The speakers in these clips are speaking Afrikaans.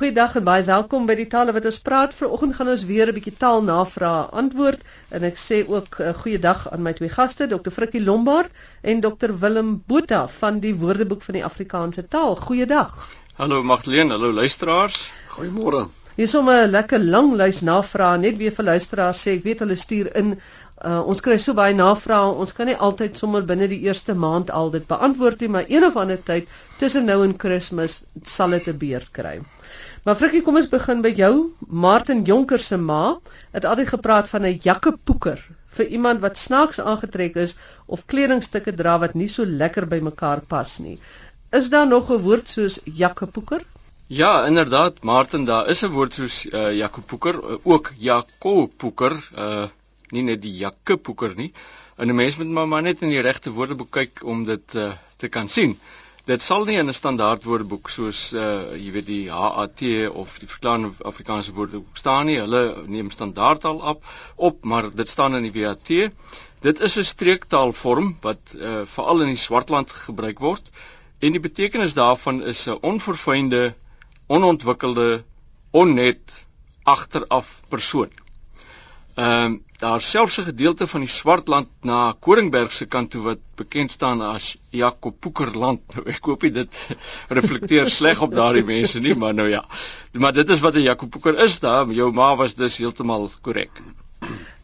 Goeiedag en baie welkom by die tale wat ons praat. Vanoggend gaan ons weer 'n bietjie taalnavrae antwoord en ek sê ook 'n uh, goeiedag aan my twee gaste, Dr. Frikkie Lombard en Dr. Willem Botha van die Woordeboek van die Afrikaanse Taal. Goeiedag. Hallo Magdalene, hallo luisteraars. Goeiemôre. Hier is 'n lekker lang lys navrae net weer vir luisteraars sê ek weet hulle stuur in Uh, ons kry so baie navrae, ons kan nie altyd sommer binne die eerste maand al dit beantwoord nie, maar een of ander tyd tussen nou en Kersfees sal dit 'n beurt kry. Maar Frikkie, kom ons begin by jou. Martin Jonker se ma het altyd gepraat van 'n jakkepoeker vir iemand wat snaaks aangetrek is of kledingstukke dra wat nie so lekker by mekaar pas nie. Is daar nog 'n woord soos jakkepoeker? Ja, inderdaad, Martin, daar is 'n woord soos uh, jakkepoeker, uh, ook jakopoeker, uh nie net die jakke poeker nie. En 'n mens moet maar, maar net in die regte woordeboek kyk om dit uh, te kan sien. Dit sal nie in 'n standaard woordeboek soos uh jy weet die HAT of die verklaarde Afrikaanse woordeboek staan nie. Hulle neem standaard al op, op, maar dit staan in die WAT. Dit is 'n streektaalvorm wat uh veral in die Swartland gebruik word en die betekenis daarvan is 'n onverfynde, onontwikkelde, onnet agteraf persoon. Ehm um, daar selfs 'n gedeelte van die Swartland na Koringberg se kant toe wat bekend staan as Jakob Poekerland. Nou ek hoop dit reflekteer sleg op daardie mense nie, maar nou ja. Maar dit is wat 'n Jakob Poeker is daar. Jou ma was dus heeltemal korrek.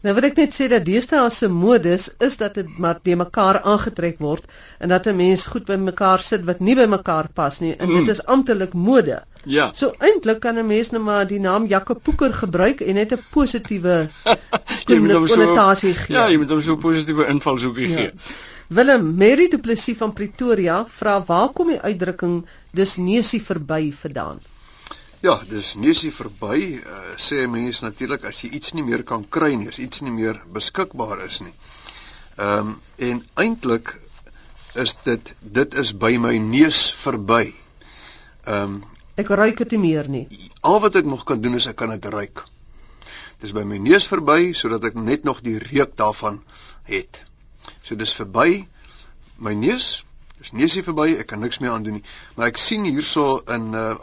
Nou wil ek net sê dat deesdae as 'n modus is dat dit maar te mekaar aangetrek word en dat 'n mens goed by mekaar sit wat nie by mekaar pas nie en dit mm. is amptelik mode. Ja. So eintlik kan 'n mens nou maar die naam Jakopoeker gebruik en net 'n positiewe konnotasie gee. Ja, jy moet hom so 'n positiewe invalshoekie ja. gee. Willem Mary Du Plessis van Pretoria vra waar kom die uitdrukking dis neusie verby vandaan? Ja, dis neusie verby, uh, sê mense natuurlik as jy iets nie meer kan kry nie, as iets nie meer beskikbaar is nie. Ehm um, en eintlik is dit dit is by my neus verby. Ehm um, ek ruik dit nie meer nie. Al wat ek nog kan doen is ek kan dit ruik. Dis by my neus verby sodat ek net nog die reuk daarvan het. So dis verby my neus. Dis neusie verby, ek kan niks meer aan doen nie. Maar ek sien hierso in uh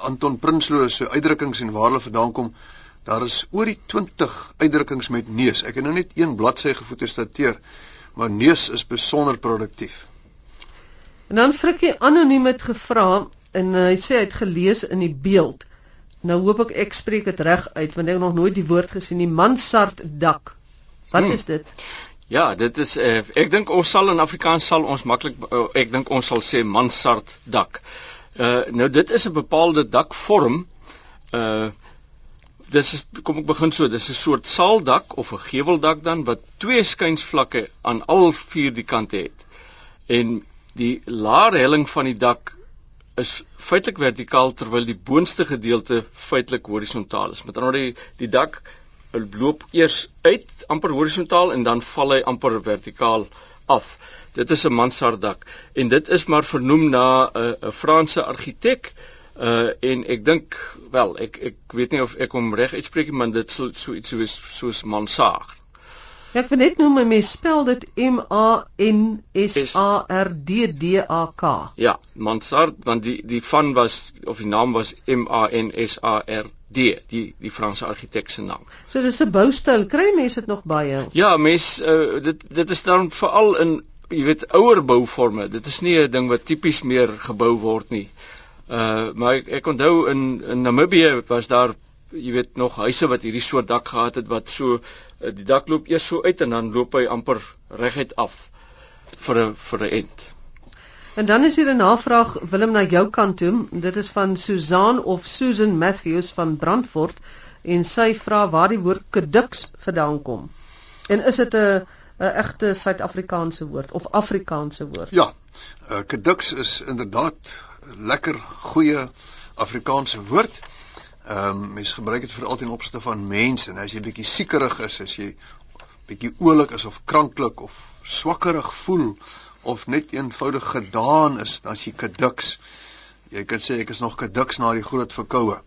Anton Prinsloo se uitdrukkings en waar hulle vandaan kom. Daar is oor die 20 uitdrukkings met neus. Ek het nou net een bladsy gefotostateer, maar neus is besonder produktief. En dan Frikkie anoniem het gevra en uh, hy sê hy het gelees in die beeld. Nou hoop ek ek spreek dit reg uit want ek het nog nooit die woord gesien nie. Mansard dak. Wat hmm. is dit? Ja, dit is uh, ek dink ons sal in Afrikaans sal ons maklik uh, ek dink ons sal sê mansard dak. Uh nou dit is 'n bepaalde dakvorm. Uh dis is kom ek begin so, dis 'n soort saaldak of 'n geveldak dan wat twee skynsvlakke aan al vier die kante het. En die laer helling van die dak is feitelik vertikaal terwyl die boonste gedeelte feitelik horisontaal is. Met ander woorde die, die dak loop eers uit amper horisontaal en dan val hy amper vertikaal af. Dit is 'n mansarddak en dit is maar vernoem na 'n uh, 'n Franse argitek. Uh en ek dink wel ek ek weet nie of ek hom reg uitspreek nie, maar dit sou so iets soos soos mansard. Ja, ek wil net noem my mens spel dit M A N S A R D D A K. Ja, mansard want die die van was of die naam was M A N S A R D, die die Franse argitek se naam. So dis 'n boustyl. Kry mense dit nog baie? Ja, mense uh, dit dit is dan veral in jy weet ouer bouforme. Dit is nie 'n ding wat tipies meer gebou word nie. Uh maar ek, ek onthou in in Namibië was daar jy weet nog huise wat hierdie soort dak gehad het wat so uh, die dak loop eers so uit en dan loop hy amper reguit af vir 'n vir 'n end. En dan is hier 'n navraag Willem na jou kant toe. Dit is van Susan of Susan Matthews van Brandfort en sy vra waar die woord kedux vandaan kom. En is dit 'n 'n egte Suid-Afrikaanse woord of Afrikaanse woord. Ja. Uh, Kedux is inderdaad lekker goeie Afrikaanse woord. Ehm um, mense gebruik dit veral ten opsigte van mense. En as jy bietjie siekerig is, as jy bietjie oulik is of kranklik of swakkerig voel of net eenvoudig gedaan is, as jy Kedux. Jy kan sê ek is nog Kedux na die groot verkoue.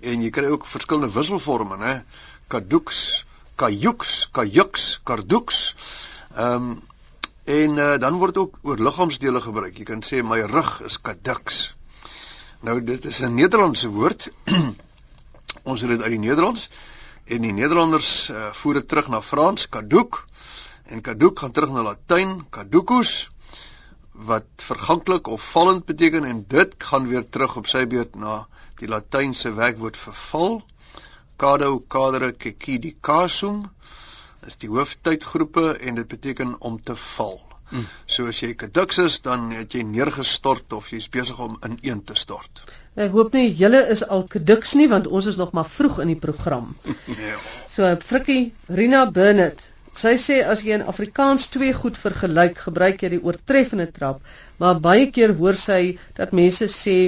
En jy kry ook verskillende wisselforme, né? Kadux, kajuks, kajuks, kardoeks. Ehm um, en uh, dan word ook oor liggaamsdele gebruik. Jy kan sê my rug is kaduks. Nou dit is 'n Nederlandse woord. Ons het dit uit die Nederlands en die Nederlanders uh, voer dit terug na Frans, caduc en caduc gaan terug na Latyn, caducus wat verganklik of vallend beteken en dit gaan weer terug op sy beurt na die latynse werkwoord verval cado cadere cecidi casum is die hooftydgroepe en dit beteken om te val. Hmm. So as jy kadux is, dan het jy neergestort of jy's besig om in een te stort. Ek hoop nie julle is al kadux nie want ons is nog maar vroeg in die program. ja. So Frikkie Rina Burnett Sy sê as jy in Afrikaans twee goed vergelyk, gebruik jy die oortreffende trap, maar baie keer hoor sy dat mense sê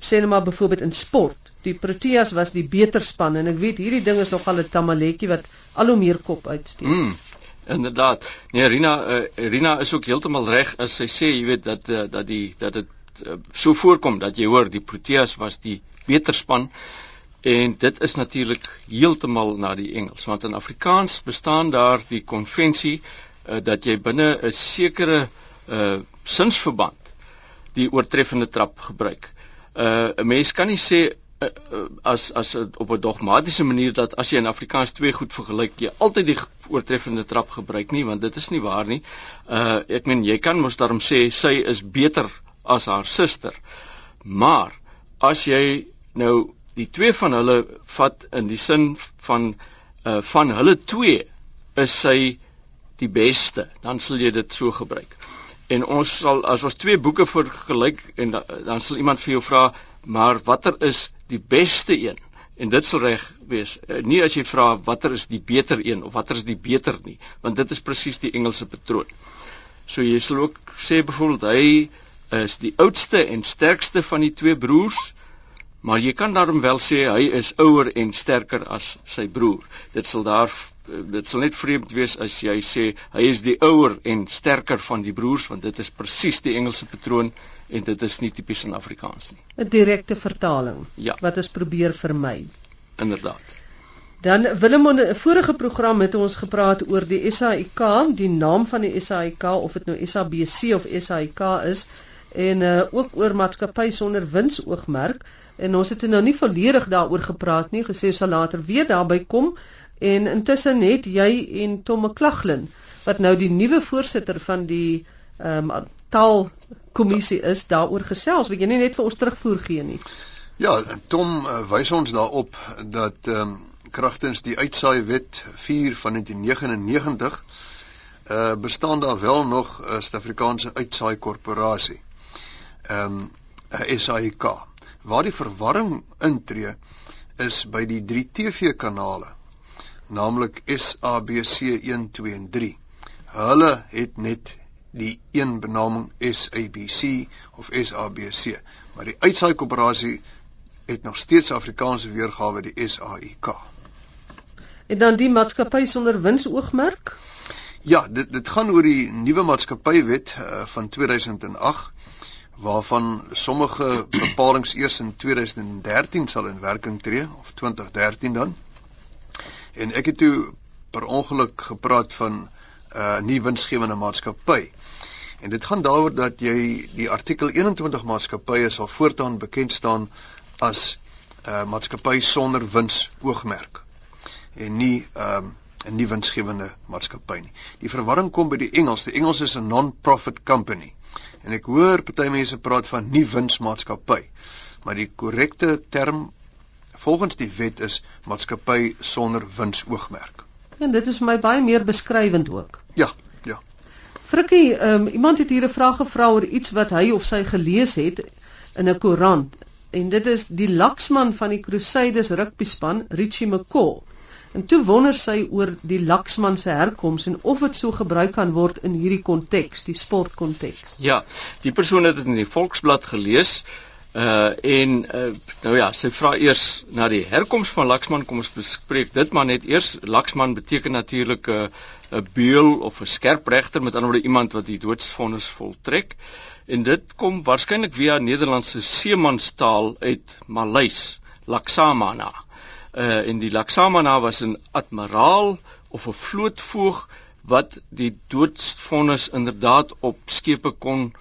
sê net maar byvoorbeeld in sport, die Proteas was die beter span en ek weet hierdie ding is nogal 'n tamaletjie wat al hoe meer kop uitsteek. Mm. Inderdaad. Nee, Rina uh, Rina is ook heeltemal reg as sy sê, jy weet dat uh, dat die dat dit uh, so voorkom dat jy hoor die Proteas was die beter span. En dit is natuurlik heeltemal na die Engels want in Afrikaans bestaan daar die konvensie uh, dat jy binne 'n sekere uh sinsverband die oortreffende trap gebruik. Uh 'n mens kan nie sê uh, as as op 'n dogmatiese manier dat as jy in Afrikaans twee goed vergelyk jy altyd die oortreffende trap gebruik nie want dit is nie waar nie. Uh ek meen jy kan mos daarom sê sy is beter as haar suster. Maar as jy nou die twee van hulle vat in die sin van uh van hulle twee is sy die beste. Dan sal jy dit so gebruik. En ons sal as ons twee boeke vergelyk en da, dan sal iemand vir jou vra maar watter is die beste een? En dit sal reg wees. Uh, nie as jy vra watter is die beter een of watter is die beter nie? Want dit is presies die Engelse patroon. So jy sal ook sê byvoorbeeld hy is die oudste en sterkste van die twee broers Maar jy kan daarom wel sê hy is ouer en sterker as sy broer. Dit sal daar dit sal net vreemd wees as jy sê hy is die ouer en sterker van die broers want dit is presies die Engelse patroon en dit is nie tipies in Afrikaans nie. 'n Direkte vertaling ja. wat ons probeer vermy. Inderdaad. Dan Willem in 'n vorige program het ons gepraat oor die SAIK, die naam van die SAIK of dit nou SABC of SAIK is en uh, ook oor maatskappy sonder winsoogmerk en ons het nou nie volledig daaroor gepraat nie gesê sal later weer daarby kom. En intussen het jy en Tom McLaughlin wat nou die nuwe voorsitter van die ehm um, taalkommissie is daaroor gesels. Wat jy nie net vir ons terugvoer gee nie? Ja Tom uh, wys ons daarop dat ehm um, kragtens die uitsaai wet 4 van 1999 uh eh, bestaan daar wel nog 'n Suid-Afrikaanse uitsaai korporasie. Ehm um, 'n SAIK Waar die verwarring intree is by die 3 TV kanale, naamlik SABC 1, 2 en 3. Hulle het net die een benaming SABC of SABC, maar die uitsaai koöperasie het nog steeds Afrikaanse weergawe die SAIK. En dan die maatskappy sonder winsoogmerk? Ja, dit dit gaan oor die nuwe maatskappywet uh, van 2008 waarvan sommige bepalinge eers in 2013 sal in werking tree of 2013 dan. En ek het toe per ongeluk gepraat van 'n uh, nuwe winsgewende maatskappy. En dit gaan daaroor dat jy die artikel 21 maatskappye sal voortaan bekend staan as 'n uh, maatskappy sonder winsoogmerk en nie ehm, 'n um, nuwe winsgewende maatskappy nie. Die verwarring kom by die Engels. Die Engels is 'n non-profit company. En ek hoor party mense praat van nie winsmaatskappy. Maar die korrekte term volgens die wet is maatskappy sonder winsoogmerk. En dit is vir my baie meer beskrywend ook. Ja, ja. Frikkie, um, iemand het hier 'n vraag gevra oor iets wat hy of sy gelees het in 'n koerant en dit is die laksman van die Crusaders rugbyspan, Richie McCaw. En toe wonder sy oor die laksman se herkoms en of dit so gebruik kan word in hierdie konteks, die sportkonteks. Ja, die persoon het dit in die Volksblad gelees. Uh en uh, nou ja, sy vra eers na die herkoms van laksman, kom ons bespreek dit maar net eers. Laksman beteken natuurlik 'n uh, 'n beul of 'n skerpregter met ander woorde iemand wat die doodsvonnis voltrek. En dit kom waarskynlik via Nederlandse seemanstaal uit Maleis, laksamana uh en die Laksamana was 'n admiraal of 'n vlootvoog wat die doodsvonnis inderdaad op skepe kon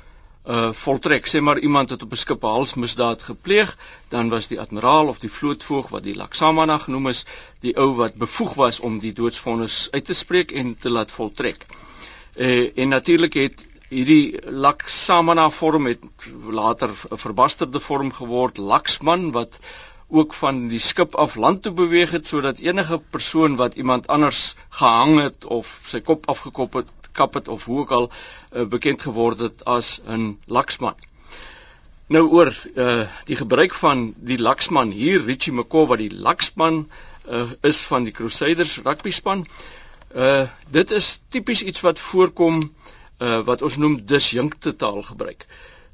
uh voltrek. Sê maar iemand het op 'n skip 'n halsmisdaad gepleeg, dan was die admiraal of die vlootvoog wat die Laksamana genoem is, die ou wat bevoeg was om die doodsvonnis uit te spreek en te laat voltrek. Uh en natuurlik het hierdie Laksamana vorm het later 'n verbasterde vorm geword, Laksman wat ook van die skip af land toe beweeg het sodat enige persoon wat iemand anders gehang het of sy kop afgekop het kap het of hoe ook al uh, bekend geword het as 'n laksman. Nou oor uh, die gebruik van die laksman hier Richie McCaw wat die laksman uh, is van die Crusaders rugby span. Uh dit is tipies iets wat voorkom uh wat ons noem disjunkte taal gebruik.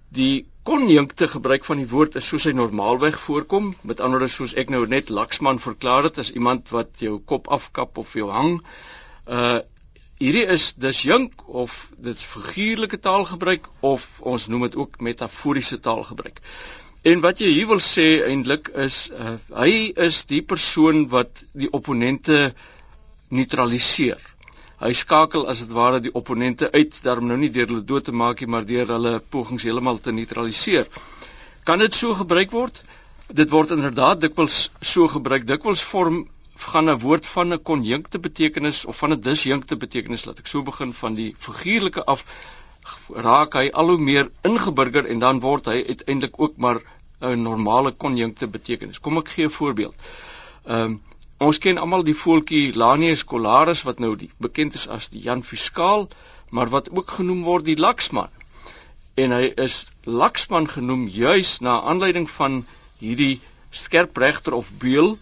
Die konjunkte gebruik van die woord is soos hy normaalweg voorkom, met ander woorde soos ek nou net laksman verklaar het as iemand wat jou kop afkap of jou hang. Uh hierdie is disjunk of dit figuurlike taalgebruik of ons noem dit ook metaforiese taalgebruik. En wat jy hier wil sê eintlik is uh, hy is die persoon wat die opponente neutraliseer. Hy skakel as dit ware die opponente uit, daarom nou nie deur hulle dood te maak nie, maar deur hulle pogings heeltemal te neutraliseer. Kan dit so gebruik word? Dit word inderdaad dikwels so gebruik. Dikwels vorm gaan 'n woord van 'n konjunkte betekenis of van 'n disjunkte betekenis laat ek so begin van die figuurlike af raak hy al hoe meer ingeburger en dan word hy uiteindelik ook maar 'n normale konjunkte betekenis. Kom ek gee 'n voorbeeld. Ehm um, ons ken almal die voeltjie Lanius scolaris wat nou die bekend is as die Jan Fiskaal, maar wat ook genoem word die Laksman. En hy is Laksman genoem juis na aanleiding van hierdie skerpregter of beul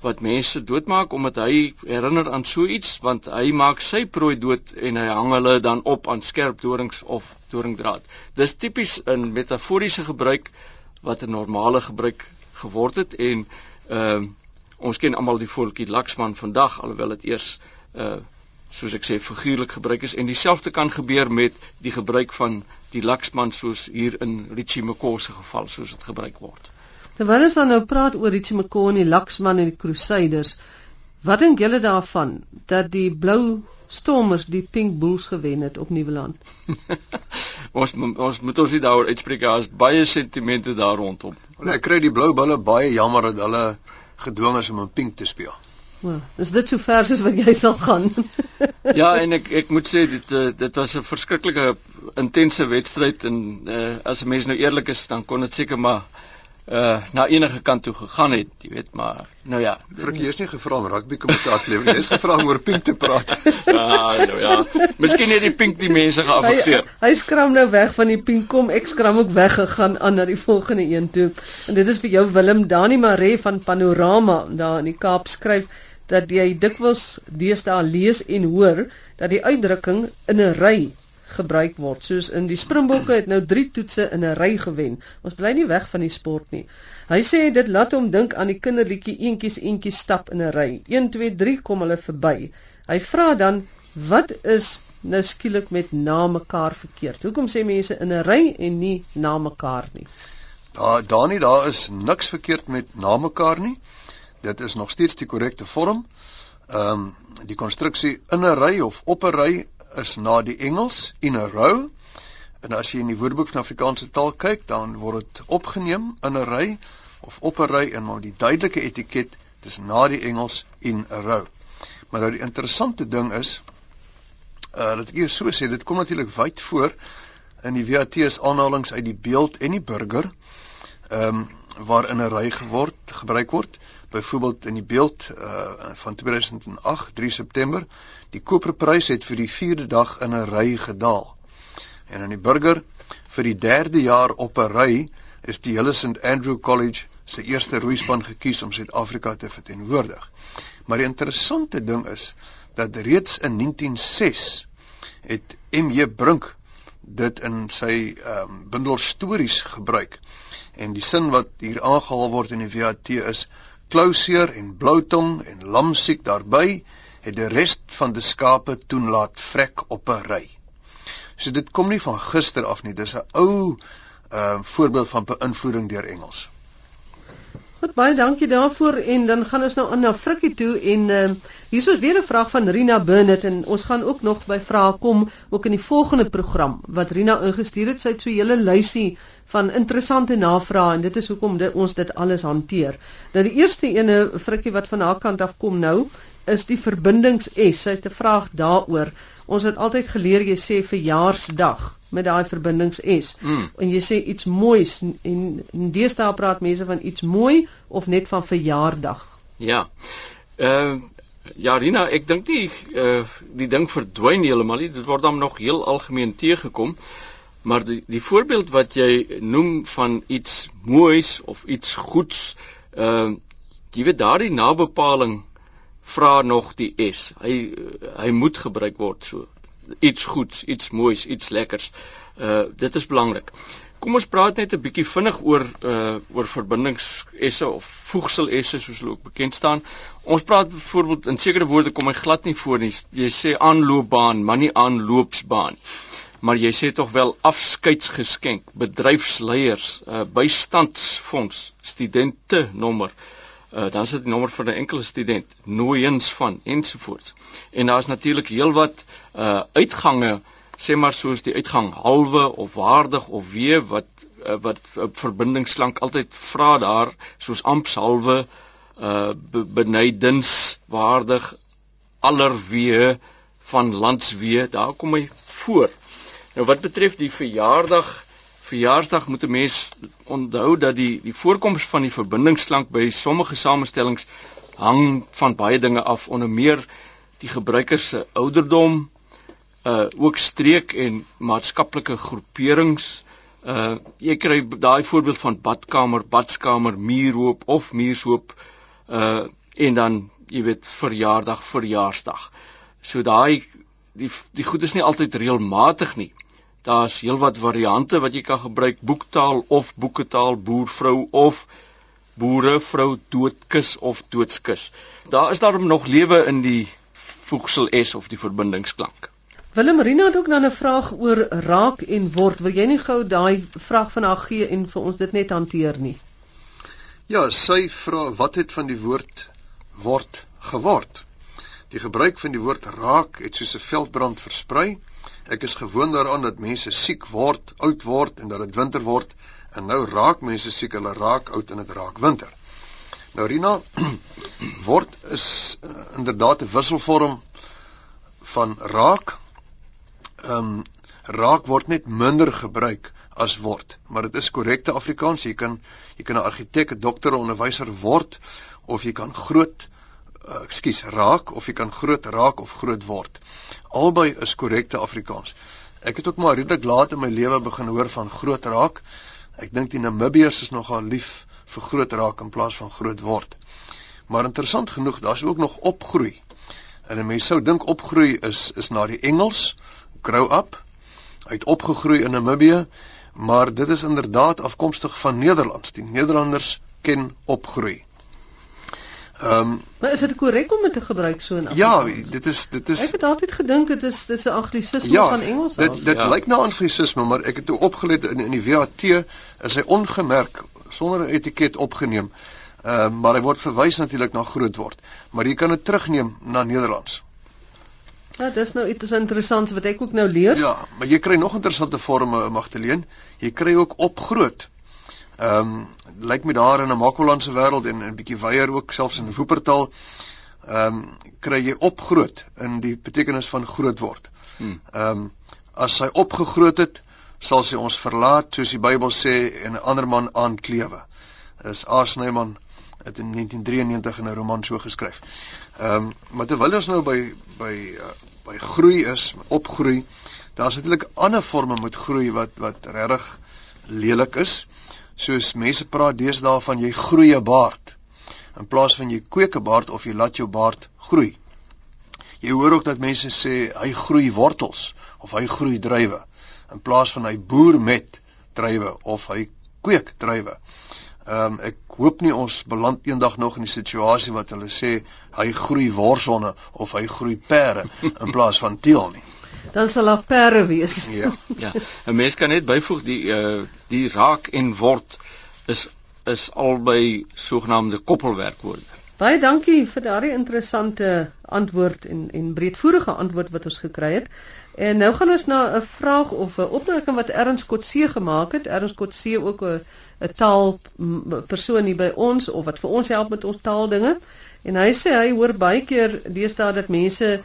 wat mense doodmaak omdat hy herinner aan so iets want hy maak sy prooi dood en hy hang hulle dan op aan skerp dorings of doringdraad. Dis tipies 'n metaforiese gebruik wat 'n normale gebruik geword het en ehm uh, ons ken almal die voeltjie laksman vandag alhoewel dit eers uh soos ek sê figuurlik gebruik is en dieselfde kan gebeur met die gebruik van die laksman soos hier in Richie McCaw se geval soos dit gebruik word. Terwyl ons dan nou praat oor Richie McCaw en die Laksman en die Crusaders, wat dink julle daarvan dat die Blou Stormers die Pink Bulls gewen het op Nieuweland? ons ons moet ons nie daaroor uitspreek as baie sentimente daar rondom. Hulle kry die Blou Bulle baie jammer dat hulle gedwing is om in pink te speel. Ja, is dit so ver soos wat jy sal gaan? ja, en ek ek moet sê dit eh, dit was 'n verskriklike intense wedstryd en uh, as 'n mens nou eerlik is, dan kon dit seker maar uh na enige kant toe gegaan het, jy weet, maar nou ja. Vir ek eers nie gevra om rugby kommentaar lewer nie, is gevra om oor pink te praat. ja, nou ja. Miskien het die pink die mense geaffekteer. Hy, hy skram nou weg van die pink kom, ek skram ook weg gegaan aan na die volgende een toe. En dit is vir jou Willem Dani Maree van Panorama daar in die Kaap skryf dat jy dikwels deesdae lees en hoor dat die uitdrukking in 'n ry gebruik word. Soos in die Springbokke het nou 3 toetse in 'n ry gewen. Ons bly nie weg van die sport nie. Hy sê dit laat hom dink aan die kinderliedjie eentjies eentjies stap in 'n ry. 1 2 3 kom hulle verby. Hy vra dan wat is nou skielik met na mekaar verkeerd? Hoekom sê mense in 'n ry en nie na mekaar nie? Daar daar nie daar is niks verkeerd met na mekaar nie. Dit is nog steeds die korrekte vorm. Ehm um, die konstruksie in 'n ry of op 'n ry is na die Engels in a row. En as jy in die Woordeboek van Afrikaanse taal kyk, dan word dit opgeneem in 'n ry of op 'n ry en maar die duidelike etiket dis na die Engels in a row. Maar nou die interessante ding is uh dat ek hier so sê, dit kom natuurlik wyd voor in die WAT is aanhalinge uit die beeld en die burger ehm um, waar in 'n ry geword gebruik word byvoorbeeld in die beeld uh van 2008 3 September die koperprys het vir die 4de dag in 'n ry gedaal. En in die burger vir die 3de jaar op 'n ry is die hele St Andrew College se eerste roeispan gekies om Suid-Afrika te verteenwoordig. Maar die interessante ding is dat reeds in 1906 het MJ Brink dit in sy ehm um, bundel stories gebruik. En die sin wat hier aangehaal word in die VAT is klouseer en bloutong en lamsiek daarby het die res van die skape toon laat vrek op 'n ry. So dit kom nie van gister af nie, dis 'n ou uh, voorbeeld van beïnvloeding deur Engels. Goed baie dankie daarvoor en dan gaan ons nou aan na Frikkie toe en uh, hier is weer 'n vraag van Rina Burnett en ons gaan ook nog by vrae kom ook in die volgende program wat Rina ingestuur het. Sy het so 'n hele lysie van interessante navrae en dit is hoekom dit, ons dit alles hanteer. Nou die eerste ene Frikkie wat van haar kant af kom nou is die verbindings S. Sy het 'n vraag daaroor. Ons het altyd geleer jy sê verjaarsdag met daai verbindings S. Mm. En jy sê iets moois en in deesdae praat mense van iets mooi of net van verjaardag. Ja. Ehm uh, ja, Rina, ek dink die uh die ding verdwyn heeltemal nie. Dit word dan nog heel algemeen teëgekom. Maar die die voorbeeld wat jy noem van iets moois of iets goeds, ehm uh, jy weet daardie nabepaling vra nog die S. Hy hy moet gebruik word so iets goeds, iets moois, iets lekkers. Uh dit is belangrik. Kom ons praat net 'n bietjie vinnig oor uh oor verbindingsesse of voegselesse soos hulle ook bekend staan. Ons praat byvoorbeeld in sekere woorde kom hy glad nie voor nie. Jy sê aanloopbaan, maar nie aanloopsbaan. Maar jy sê tog wel afskeidsgeskenk, bedryfsleiers, uh bystandsfonds, studente nommer. Uh, dan is dit die nommer van 'n enkele student, nooiens van ensovoorts. En daar's natuurlik heelwat uh uitgange, sê maar soos die uitgang halwe of waardig of wee wat uh, wat uh, verbindingsklank altyd vra daar, soos ampshalwe uh benydens waardig allerwee van landswee, daar kom hy voor. Nou wat betref die verjaardag verjaarsdag moet 'n mens onthou dat die die voorkoms van die verbindingsklank by sommige samestellings hang van baie dinge af onder meer die gebruiker se ouderdom uh ook streek en maatskaplike groeperings uh jy kry daai voorbeeld van badkamer, badskamer, muurhoop of muurshoop uh en dan jy weet verjaardag, verjaarsdag. So daai die die goed is nie altyd reëlmatig nie. Daar's heelwat variante wat jy kan gebruik, boektaal of boeketaal, boervrou of boere vrou doodkus of doodskus. Daar is daarom nog lewe in die voegsel s of die verbindingsklank. Willem Rina het ook dan 'n vraag oor raak en word. Wil jy nie gou daai vraag van haar gee en vir ons dit net hanteer nie? Ja, sy vra wat het van die woord word geword? Die gebruik van die woord raak het soos 'n veldbrand versprei Ek is gewoond daaraan dat mense siek word, oud word en dat dit winter word en nou raak mense siek, hulle raak oud en dit raak winter. Nou Rina word is uh, inderdaad 'n wisselvorm van raak. Ehm um, raak word net minder gebruik as word, maar dit is korrekte Afrikaans. Jy kan jy kan 'n argitek, 'n dokter, 'n onderwyser word of jy kan groot ekskuus raak of jy kan groot raak of groot word. Albei is korrekte Afrikaans. Ek het ook maar redelik laat in my lewe begin hoor van groot raak. Ek dink die Namibiërs is nogal lief vir groot raak in plaas van groot word. Maar interessant genoeg, daar's ook nog opgroei. En 'n mens sou dink opgroei is is na die Engels grow up. Het opgegroei in Namibië, maar dit is inderdaad afkomstig van Nederlands. Die Nederlanders ken opgroei. Ehm um, maar is dit korrek om dit te gebruik so in Ja, dit is dit is Ek het altyd gedink dit is dis 'n anglisisme ja, van Engels af. Dit dit ja. lyk na anglisisme, maar ek het toe opgelet in in die WAT is hy ongemerk sonder 'n etiket opgeneem. Ehm uh, maar hy word verwys natuurlik na groot word, maar jy kan dit terugneem na Nederlands. Ja, dis nou iets interessants wat ek ook nou leer. Ja, maar jy kry nog interessante forme, Magdalene. Jy kry ook op groot. Ehm um, lyk my daar in 'n Makwalandse wêreld en 'n bietjie weier ook selfs in Woopertaal ehm um, kry jy opgroot in die betekenis van groot word. Hmm. Ehm um, as sy opgegroot het, sal sy ons verlaat soos die Bybel sê en 'n ander man aanklewe. Is Arsnyman het in 1993 in 'n roman so geskryf. Ehm um, maar terwyl ons nou by by uh, by groei is, opgroei, daar's natuurlik ander forme met groei wat wat regtig lelik is soos mense praat deesdae van jy groei 'n baard in plaas van jy kweek 'n baard of jy laat jou baard groei. Jy hoor ook dat mense sê hy groei wortels of hy groei druiwe in plaas van hy boer met druiwe of hy kweek druiwe. Ehm um, ek hoop nie ons beland eendag nog in die situasie wat hulle sê hy groei worsonne of hy groei pere in plaas van teel nie dan sal daar perde wees. Ja. ja. 'n Mens kan net byvoeg die uh die raak en word is is albei sogenaamde koppelwerkwoorde. Baie dankie vir daardie interessante antwoord en en breedvoerige antwoord wat ons gekry het. En nou gaan ons na 'n vraag of 'n opmerking wat Ernst Kotse gemaak het. Ernst Kotse ook 'n 'n taal persoon hier by ons of wat vir ons help met ons taaldinge. En hy sê hy hoor baie keer deesdae dat mense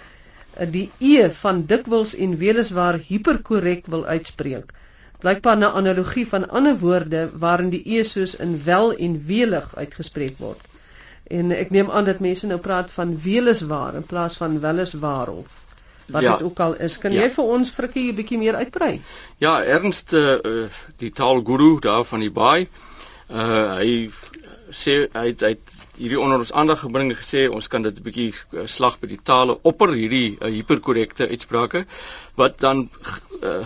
die e van dikwels en weliswaar hiperkorrek wil uitspreek. Blykbaar 'n analogie van ander woorde waarin die e soos in wel en welig uitgespreek word. En ek neem aan dat mense nou praat van weliswaar in plaas van weliswaar of wat ja. dit ook al is. Kan ja. jy vir ons frikkie 'n bietjie meer uitbrei? Ja, Ernst uh, die taalguru daar van die baai. Uh hy sê hy hy het hierdie onder ons aandag gebring en gesê ons kan dit 'n bietjie uh, slag by die tale opper hierdie uh, hiperkorrekte uitsprake wat dan uh,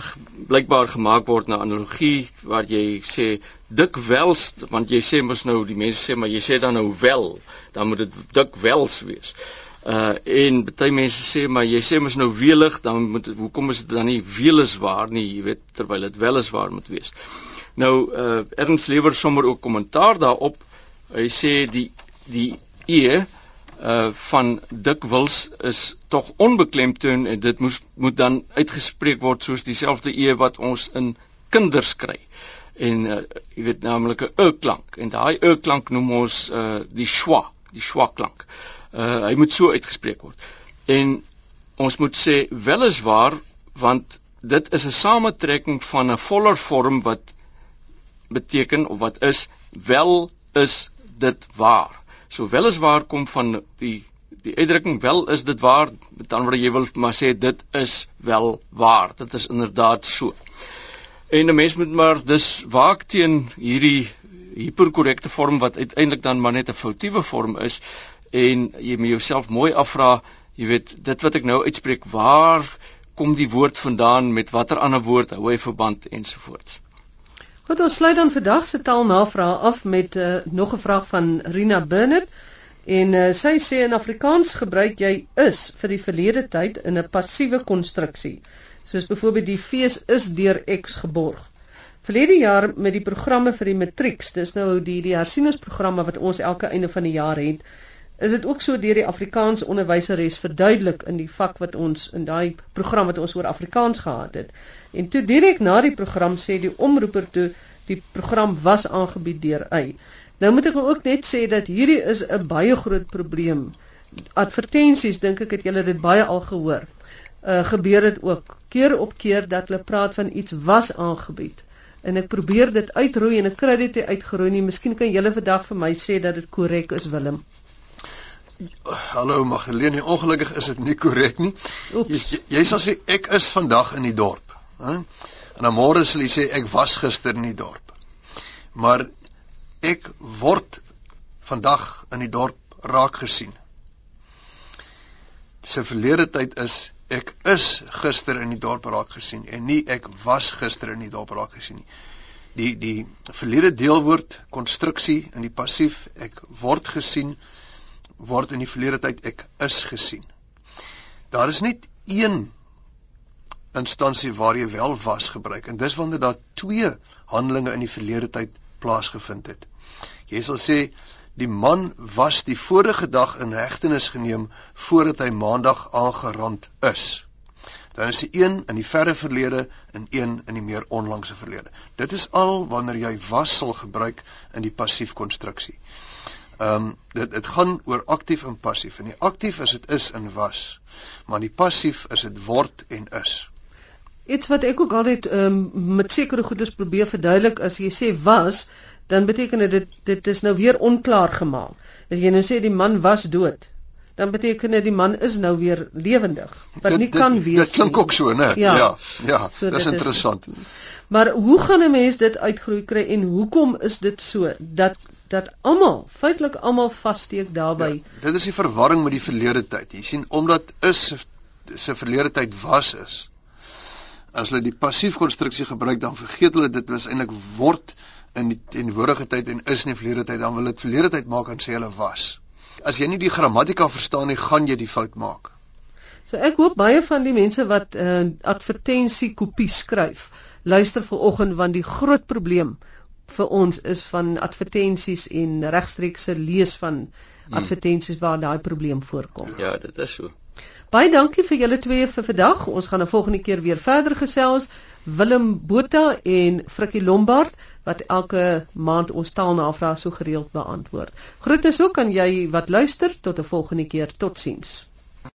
blykbaar gemaak word na analogie waar jy sê dikwels want jy sê mos nou die mense sê maar jy sê dan nou wel dan moet dit dikwels wees. Uh en baie mense sê maar jy sê mos nou welig dan moet hoekom is dit dan nie weles waar nie jy weet terwyl dit wel is waar moet wees. Nou uh Ernst lewer sommer ook kommentaar daarop. Hy sê die die e uh van dikwels is tog onbeklemtoon en dit moes moet dan uitgespreek word soos dieselfde e wat ons in kinders kry. En uh jy weet naamlik 'n e klank en daai e klank noem ons uh die schwa, die schwa klank uh, hy moet so uitgespreek word. En ons moet sê weliswaar want dit is 'n samentrekking van 'n voller vorm wat beteken of wat is wel is dit waar. So weliswaar kom van die die uitdrukking wel is dit waar, met ander woorde jy wil maar sê dit is wel waar. Dit is inderdaad so. En 'n mens moet maar dis waak teen hierdie hiperkorrekte vorm wat uiteindelik dan maar net 'n foutiewe vorm is en jy moet jouself mooi afvra, jy weet, dit wat ek nou uitspreek, waar kom die woord vandaan met watter ander woord hou hy verband ensovoorts. Goed, ons sluit dan vandag se taalnavraag af met uh, nog 'n vraag van Rina Burnett. En uh, sy sê in Afrikaans gebruik jy is vir die verlede tyd in 'n passiewe konstruksie. Soos byvoorbeeld die fees is deur X geborg. Verlede jaar met die programme vir die matriek, dis nou die die hersieningsprogramme wat ons elke einde van die jaar het, is dit ook so deur die Afrikaans onderwyseres verduidelik in die vak wat ons in daai program wat ons oor Afrikaans gehad het. En toe direk na die program sê die omroeper toe die program was aangebied deur hy. Nou moet ek ook net sê dat hierdie is 'n baie groot probleem. Advertensies dink ek het julle dit baie al gehoor. Uh gebeur dit ook keer op keer dat hulle praat van iets was aangebied en ek probeer dit uitroei en ek kry dit uitgeroei nie. Miskien kan julle vandag vir my sê dat dit korrek is Willem. Hallo Magdalene, ongelukkig is dit nie korrek nie. Jy, jy sal sê ek is vandag in die dorp, hè? En dan môre sal jy sê ek was gister in die dorp. Maar ek word vandag in die dorp raak gesien. Se verlede tyd is ek is gister in die dorp raak gesien en nie ek was gister in die dorp raak gesien nie. Die die verlede deelwoord konstruksie in die passief ek word gesien word in die verlede tyd ek is gesien. Daar is net een instansie waar jy wel was gebruik en dis wanneer daar twee handelinge in die verlede tyd plaasgevind het. Jy sal sê die man was die vorige dag in hegtenis geneem voordat hy maandag aangerand is. Dan is die een in die verre verlede en een in die meer onlangse verlede. Dit is al wanneer jy was sal gebruik in die passief konstruksie. Ehm um, dit dit gaan oor aktief en passief. En die aktief is dit is en was. Maar die passief is dit word en is. Iets wat ek ook altyd um, met sekere goeders probeer verduidelik as jy sê was, dan beteken dit dit is nou weer onklaar gemaak. As jy nou sê die man was dood, dan beteken dit die man is nou weer lewendig. Wat nie kan dit, wees nie. Dit klink ook so, né? Ja. Ja, ja so dis interessant. Is, maar hoe gaan 'n mens dit uitgroei kry en hoekom is dit so dat dat almal, feitelik almal vassteek daarbey. Ja, dit is die verwarring met die verlede tyd. Jy sien omdat is se verlede tyd was is. As hulle die passief konstruksie gebruik, dan vergeet hulle dit was eintlik word in die teenwoordige tyd en is nie verlede tyd, dan wil dit verlede tyd maak en sê hulle was. As jy nie die grammatika verstaan nie, gaan jy die fout maak. So ek hoop baie van die mense wat 'n uh, advertensie kopie skryf, luister vanoggend want die groot probleem vir ons is van advertensies en regstreekse lees van hmm. advertensies waar daai probleem voorkom. Ja, dit is so. Baie dankie vir julle twee vir vandag. Ons gaan 'n volgende keer weer verder gesels. Willem Botha en Frikkie Lombard wat elke maand ons taalnavrae so gereeld beantwoord. Groete ook aan jy wat luister tot 'n volgende keer. Totsiens.